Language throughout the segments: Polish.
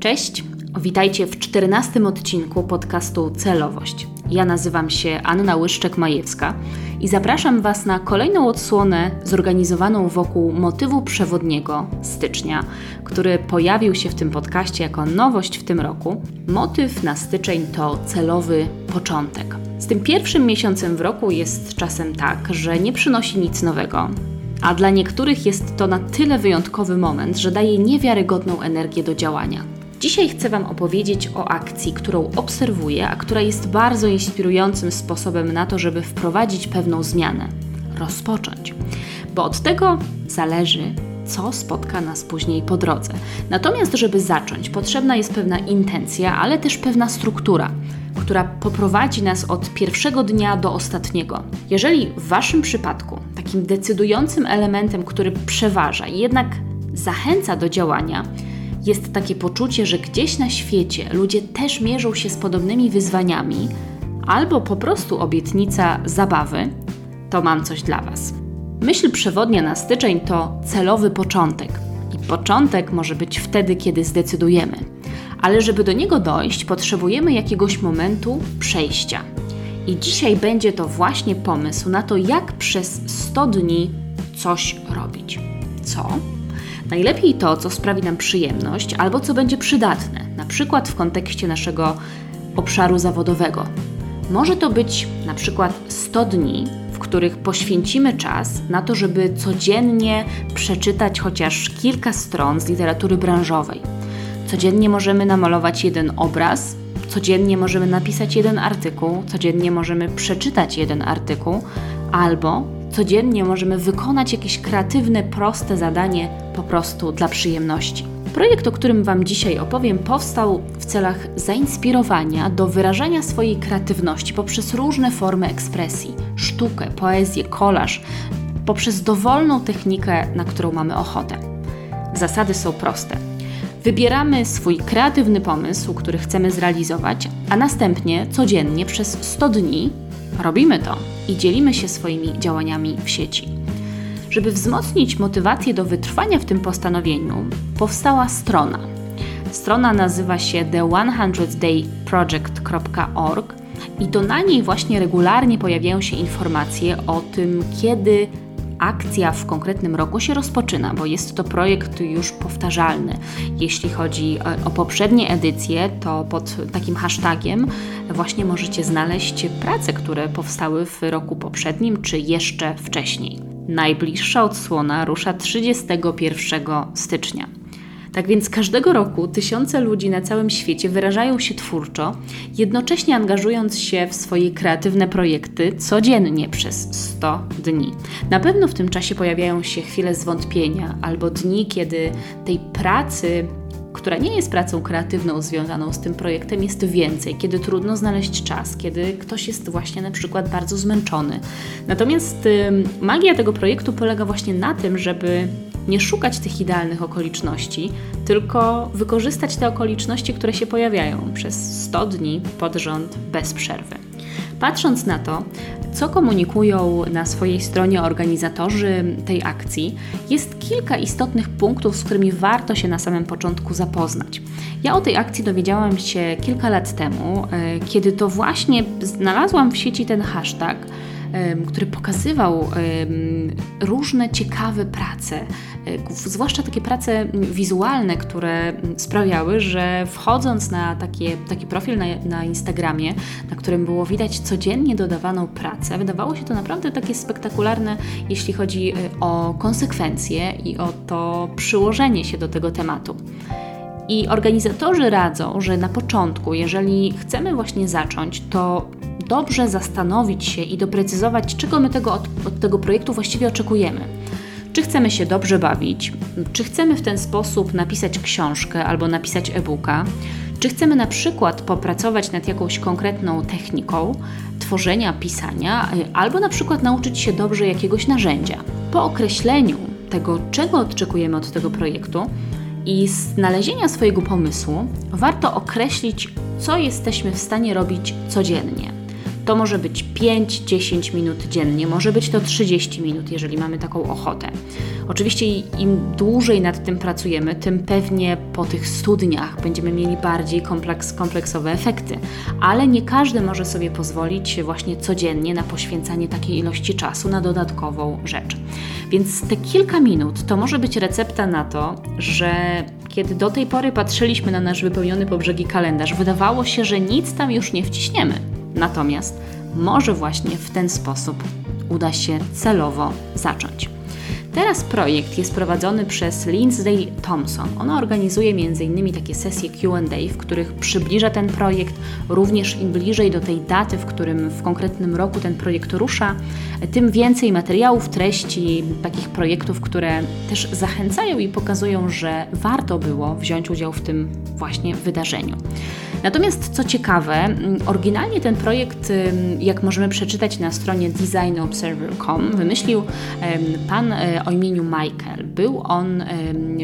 Cześć, witajcie w czternastym odcinku podcastu Celowość. Ja nazywam się Anna Łyszczek-Majewska i zapraszam Was na kolejną odsłonę zorganizowaną wokół motywu przewodniego stycznia, który pojawił się w tym podcaście jako nowość w tym roku. Motyw na styczeń to celowy początek. Z tym pierwszym miesiącem w roku jest czasem tak, że nie przynosi nic nowego, a dla niektórych jest to na tyle wyjątkowy moment, że daje niewiarygodną energię do działania. Dzisiaj chcę Wam opowiedzieć o akcji, którą obserwuję, a która jest bardzo inspirującym sposobem na to, żeby wprowadzić pewną zmianę rozpocząć. Bo od tego zależy, co spotka nas później po drodze. Natomiast, żeby zacząć, potrzebna jest pewna intencja, ale też pewna struktura która poprowadzi nas od pierwszego dnia do ostatniego. Jeżeli w Waszym przypadku takim decydującym elementem, który przeważa i jednak zachęca do działania, jest takie poczucie, że gdzieś na świecie ludzie też mierzą się z podobnymi wyzwaniami, albo po prostu obietnica zabawy, to mam coś dla Was. Myśl przewodnia na styczeń to celowy początek. I początek może być wtedy, kiedy zdecydujemy. Ale żeby do niego dojść, potrzebujemy jakiegoś momentu przejścia. I dzisiaj będzie to właśnie pomysł na to, jak przez 100 dni coś robić. Co? Najlepiej to, co sprawi nam przyjemność albo co będzie przydatne, na przykład w kontekście naszego obszaru zawodowego. Może to być na przykład 100 dni, w których poświęcimy czas na to, żeby codziennie przeczytać chociaż kilka stron z literatury branżowej. Codziennie możemy namalować jeden obraz, codziennie możemy napisać jeden artykuł, codziennie możemy przeczytać jeden artykuł, albo codziennie możemy wykonać jakieś kreatywne, proste zadanie po prostu dla przyjemności. Projekt, o którym Wam dzisiaj opowiem, powstał w celach zainspirowania do wyrażania swojej kreatywności poprzez różne formy ekspresji sztukę, poezję, kolaż, poprzez dowolną technikę, na którą mamy ochotę. Zasady są proste. Wybieramy swój kreatywny pomysł, który chcemy zrealizować, a następnie codziennie przez 100 dni robimy to i dzielimy się swoimi działaniami w sieci. Żeby wzmocnić motywację do wytrwania w tym postanowieniu, powstała strona. Strona nazywa się the100dayproject.org i to na niej właśnie regularnie pojawiają się informacje o tym, kiedy akcja w konkretnym roku się rozpoczyna, bo jest to projekt już powtarzalny. Jeśli chodzi e, o poprzednie edycje, to pod takim hashtagiem właśnie możecie znaleźć prace, które powstały w roku poprzednim czy jeszcze wcześniej. Najbliższa odsłona rusza 31 stycznia. Tak więc każdego roku tysiące ludzi na całym świecie wyrażają się twórczo, jednocześnie angażując się w swoje kreatywne projekty codziennie przez 100 dni. Na pewno w tym czasie pojawiają się chwile zwątpienia albo dni, kiedy tej pracy która nie jest pracą kreatywną związaną z tym projektem, jest więcej, kiedy trudno znaleźć czas, kiedy ktoś jest właśnie na przykład bardzo zmęczony. Natomiast magia tego projektu polega właśnie na tym, żeby nie szukać tych idealnych okoliczności, tylko wykorzystać te okoliczności, które się pojawiają przez 100 dni pod rząd bez przerwy. Patrząc na to, co komunikują na swojej stronie organizatorzy tej akcji, jest kilka istotnych punktów, z którymi warto się na samym początku zapoznać. Ja o tej akcji dowiedziałam się kilka lat temu, e, kiedy to właśnie znalazłam w sieci ten hashtag który pokazywał różne ciekawe prace, e, zwłaszcza takie prace wizualne, które sprawiały, że wchodząc na takie, taki profil na, na Instagramie, na którym było widać codziennie dodawaną pracę, wydawało się to naprawdę takie spektakularne, jeśli chodzi e, o konsekwencje i o to przyłożenie się do tego tematu. I organizatorzy radzą, że na początku, jeżeli chcemy właśnie zacząć, to dobrze zastanowić się i doprecyzować, czego my tego od, od tego projektu właściwie oczekujemy. Czy chcemy się dobrze bawić, czy chcemy w ten sposób napisać książkę albo napisać e-booka, czy chcemy na przykład popracować nad jakąś konkretną techniką tworzenia, pisania, albo na przykład nauczyć się dobrze jakiegoś narzędzia. Po określeniu tego, czego oczekujemy od tego projektu i znalezienia swojego pomysłu, warto określić, co jesteśmy w stanie robić codziennie To może być 5-10 minut dziennie, może być to 30 minut, jeżeli mamy taką ochotę. Oczywiście im dłużej nad tym pracujemy, tym pewnie po tych studniach będziemy mieli bardziej kompleks, kompleksowe efekty, ale nie każdy może sobie pozwolić właśnie codziennie na poświęcanie takiej ilości czasu na dodatkową rzecz. Więc te kilka minut to może być recepta na to, że kiedy do tej pory patrzyliśmy na nasz wypełniony po brzegi kalendarz, wydawało się, że nic tam już nie wciśniemy. Natomiast może właśnie w ten sposób uda się celowo zacząć. Teraz projekt jest prowadzony przez Lindsay Thompson. Ona organizuje m.in. takie sesje QA, w których przybliża ten projekt, również im bliżej do tej daty, w którym w konkretnym roku ten projekt rusza, tym więcej materiałów, treści, takich projektów, które też zachęcają i pokazują, że warto było wziąć udział w tym właśnie wydarzeniu. Natomiast co ciekawe, mm, oryginalnie ten projekt, jak możemy przeczytać na stronie designobserver.com, wymyślił pan e, o imieniu Michael. Był on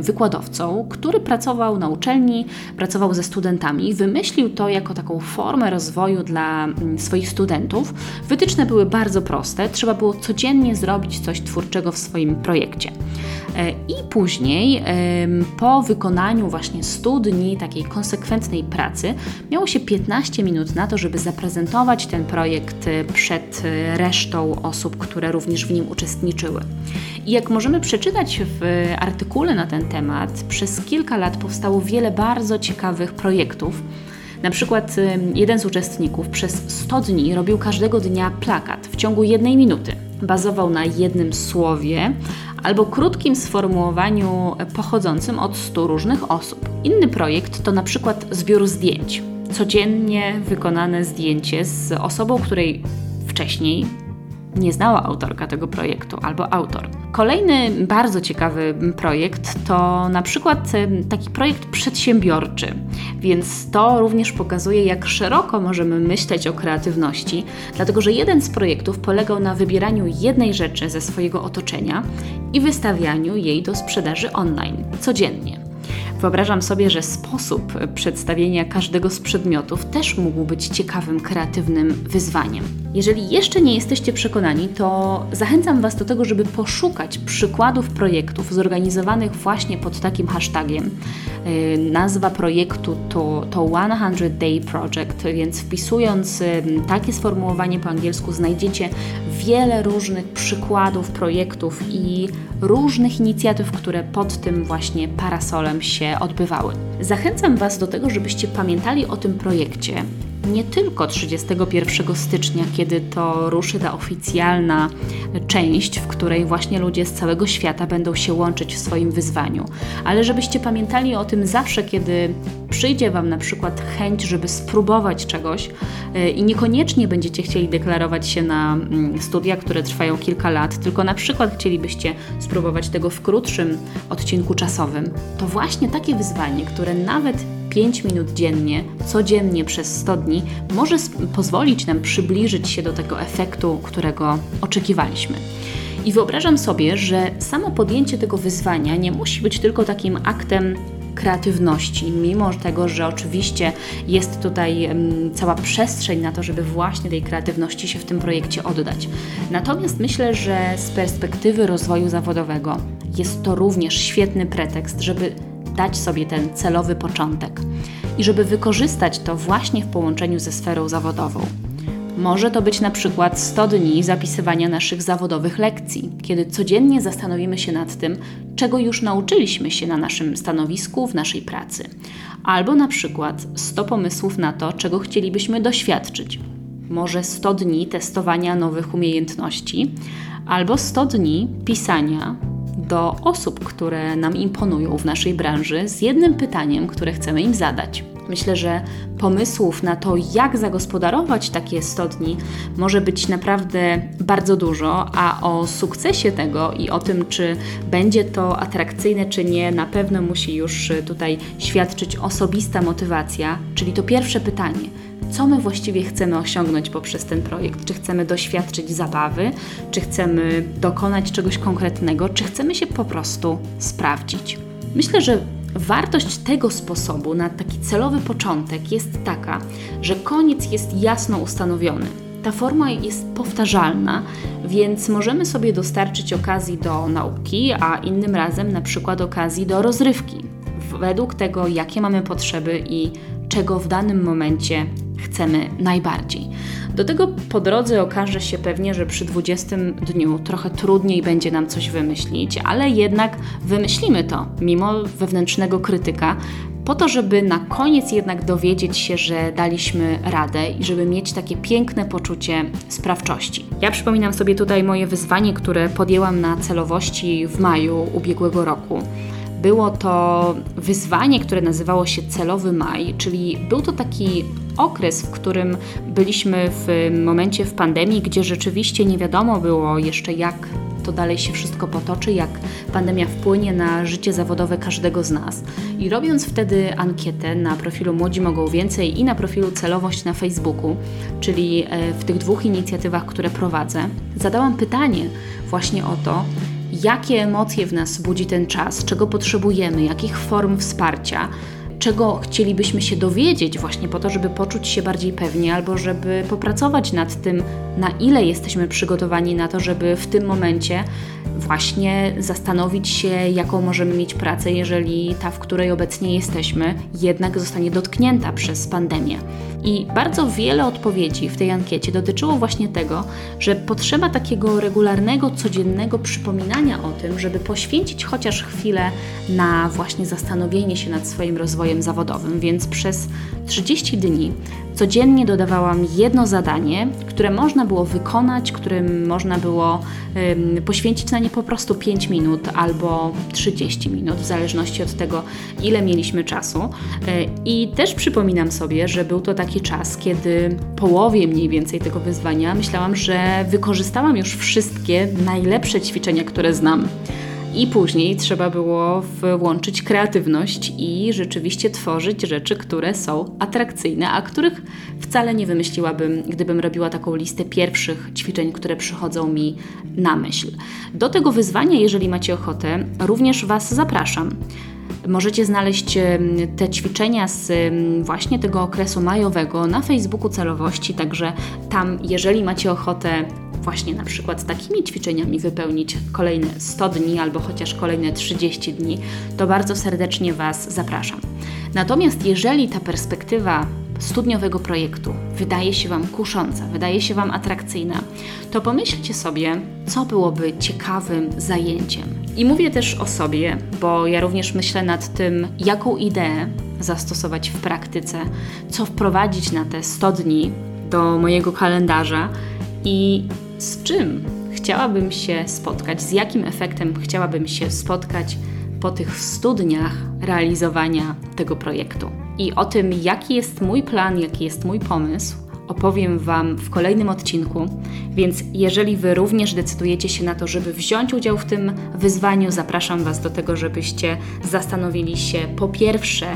wykładowcą, który pracował na uczelni, pracował ze studentami. Wymyślił to jako taką formę rozwoju dla mm, swoich studentów. Wytyczne były bardzo proste. Trzeba było codziennie zrobić coś twórczego w swoim projekcie. E, I później, po wykonaniu właśnie 100 dni takiej konsekwentnej pracy, miało się 15 minut na to, żeby zaprezentować ten projekt e, przed e, resztą osób, które również w nim uczestniczyły. I jak możemy przeczytać w artykule na ten temat, przez kilka lat powstało wiele bardzo ciekawych projektów. Na przykład jeden z uczestników przez 100 dni robił każdego dnia plakat w ciągu jednej minuty. Bazował na jednym słowie albo krótkim sformułowaniu pochodzącym od 100 różnych osób. Inny projekt to na przykład zbiór zdjęć. Codziennie wykonane zdjęcie z osobą, której wcześniej nie znała autorka tego projektu albo autor. Kolejny bardzo ciekawy projekt to na przykład taki projekt przedsiębiorczy, więc to również pokazuje, jak szeroko możemy myśleć o kreatywności, dlatego że jeden z projektów polegał na wybieraniu jednej rzeczy ze swojego otoczenia i wystawianiu jej do sprzedaży online codziennie. Wyobrażam sobie, że sposób przedstawienia każdego z przedmiotów też mógł być ciekawym, kreatywnym wyzwaniem. Jeżeli jeszcze nie jesteście przekonani, to zachęcam Was do tego, żeby poszukać przykładów projektów zorganizowanych właśnie pod takim hashtagiem. Y, nazwa projektu to, to 100 Day Project, więc wpisując y, takie sformułowanie po angielsku znajdziecie wiele różnych przykładów projektów i różnych inicjatyw, które pod tym właśnie parasolem się odbywały. Zachęcam Was do tego, żebyście pamiętali o tym projekcie nie tylko 31 stycznia, kiedy to ruszy ta oficjalna część, w której właśnie ludzie z całego świata będą się łączyć w swoim wyzwaniu, ale żebyście pamiętali o tym zawsze, kiedy przyjdzie Wam na przykład chęć, żeby spróbować czegoś y, i niekoniecznie będziecie chcieli deklarować się na mm, studia, które trwają kilka lat, tylko na przykład chcielibyście spróbować tego w krótszym odcinku czasowym, to właśnie takie wyzwanie, które nawet 5 minut dziennie, codziennie przez 100 dni, może pozwolić nam przybliżyć się do tego efektu, którego oczekiwaliśmy. I wyobrażam sobie, że samo podjęcie tego wyzwania nie musi być tylko takim aktem kreatywności, mimo tego, że oczywiście jest tutaj cała przestrzeń na to, żeby właśnie tej kreatywności się w tym projekcie oddać. Natomiast myślę, że z perspektywy rozwoju zawodowego jest to również świetny pretekst, żeby dać sobie ten celowy początek i żeby wykorzystać to właśnie w połączeniu ze sferą zawodową. Może to być na przykład 100 dni zapisywania naszych zawodowych lekcji, kiedy codziennie zastanowimy się nad tym, czego już nauczyliśmy się na naszym stanowisku, w naszej pracy. Albo na przykład 100 pomysłów na to, czego chcielibyśmy doświadczyć. Może 100 dni testowania nowych umiejętności, albo 100 dni pisania do osób, które nam imponują w naszej branży, z jednym pytaniem, które chcemy im zadać. Myślę, że pomysłów na to, jak zagospodarować takie 100 dni, może być naprawdę bardzo dużo, a o sukcesie tego i o tym, czy będzie to atrakcyjne, czy nie, na pewno musi już tutaj świadczyć osobista motywacja, czyli to pierwsze pytanie co my właściwie chcemy osiągnąć poprzez ten projekt. Czy chcemy doświadczyć zabawy, czy chcemy dokonać czegoś konkretnego, czy chcemy się po prostu sprawdzić. Myślę, że wartość tego sposobu na taki celowy początek jest taka, że koniec jest jasno ustanowiony. ta forma jest powtarzalna, więc możemy sobie dostarczyć okazji do nauki, a innym razem na przykład okazji do rozrywki, według tego, jakie mamy potrzeby i czego w danym momencie chcemy najbardziej. Do tego po drodze okaże się pewnie, że przy 20 dniu trochę trudniej będzie nam coś wymyślić, ale jednak wymyślimy to, mimo wewnętrznego krytyka, po to, żeby na koniec jednak dowiedzieć się, że daliśmy radę i żeby mieć takie piękne poczucie sprawczości. Ja przypominam sobie tutaj moje wyzwanie, które podjęłam na celowości w maju ubiegłego roku. Było to wyzwanie, które nazywało się Celowy Maj, czyli był to taki okres, w którym byliśmy w momencie w pandemii, gdzie rzeczywiście nie wiadomo było jeszcze, jak to dalej się wszystko potoczy, jak pandemia wpłynie na życie zawodowe każdego z nas. I robiąc wtedy ankietę na profilu Młodzi Mogą Więcej i na profilu Celowość na Facebooku, czyli e, w tych dwóch inicjatywach, które prowadzę, zadałam pytanie właśnie o to, jakie emocje w nas budzi ten czas, czego potrzebujemy, jakich form wsparcia, czego chcielibyśmy się dowiedzieć właśnie po to, żeby poczuć się bardziej pewnie albo żeby popracować nad tym, na ile jesteśmy przygotowani na to, żeby w tym momencie właśnie zastanowić się, jaką możemy mieć pracę, jeżeli ta, w której obecnie jesteśmy, jednak zostanie dotknięta przez pandemię. I bardzo wiele odpowiedzi w tej ankiecie dotyczyło właśnie tego, że potrzeba takiego regularnego, codziennego przypominania o tym, żeby poświęcić chociaż chwilę na właśnie zastanowienie się nad swoim rozwojem zawodowym. Więc przez 30 dni codziennie dodawałam jedno zadanie, które można było wykonać, którym można było ym, poświęcić na nie po prostu 5 minut albo 30 minut, w zależności od tego, ile mieliśmy czasu. Yy, I też przypominam sobie, że był to taki czas, kiedy połowie mniej więcej tego wyzwania myślałam, że wykorzystałam już wszystkie najlepsze ćwiczenia, które znam. I później trzeba było włączyć kreatywność i rzeczywiście tworzyć rzeczy, które są atrakcyjne, a których wcale nie wymyśliłabym, gdybym robiła taką listę pierwszych ćwiczeń, które przychodzą mi na myśl. Do tego wyzwania, jeżeli macie ochotę, również Was zapraszam. Możecie znaleźć te ćwiczenia z właśnie tego okresu majowego na Facebooku celowości, także tam, jeżeli macie ochotę właśnie na przykład takimi ćwiczeniami wypełnić kolejne 100 dni albo chociaż kolejne 30 dni, to bardzo serdecznie Was zapraszam. Natomiast jeżeli ta perspektywa studniowego projektu wydaje się Wam kusząca, wydaje się Wam atrakcyjna, to pomyślcie sobie, co byłoby ciekawym zajęciem. I mówię też o sobie, bo ja również myślę nad tym, jaką ideę zastosować w praktyce, co wprowadzić na te 100 dni do mojego kalendarza i z czym chciałabym się spotkać, z jakim efektem chciałabym się spotkać po tych studniach realizowania tego projektu. I o tym, jaki jest mój plan, jaki jest mój pomysł, opowiem Wam w kolejnym odcinku. Więc jeżeli Wy również decydujecie się na to, żeby wziąć udział w tym wyzwaniu, zapraszam Was do tego, żebyście zastanowili się po pierwsze,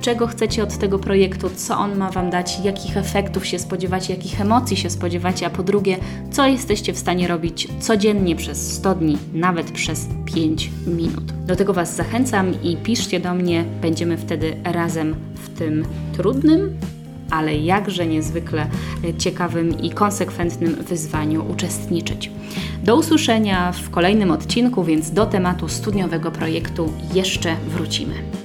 czego chcecie od tego projektu, co on ma Wam dać, jakich efektów się spodziewacie, jakich emocji się spodziewacie, a po drugie, co jesteście w stanie robić codziennie przez 100 dni, nawet przez 5 minut. Do tego Was zachęcam i piszcie do mnie, będziemy wtedy razem w tym trudnym, ale jakże niezwykle ciekawym i konsekwentnym wyzwaniu uczestniczyć. Do usłyszenia w kolejnym odcinku, więc do tematu studniowego projektu jeszcze wrócimy.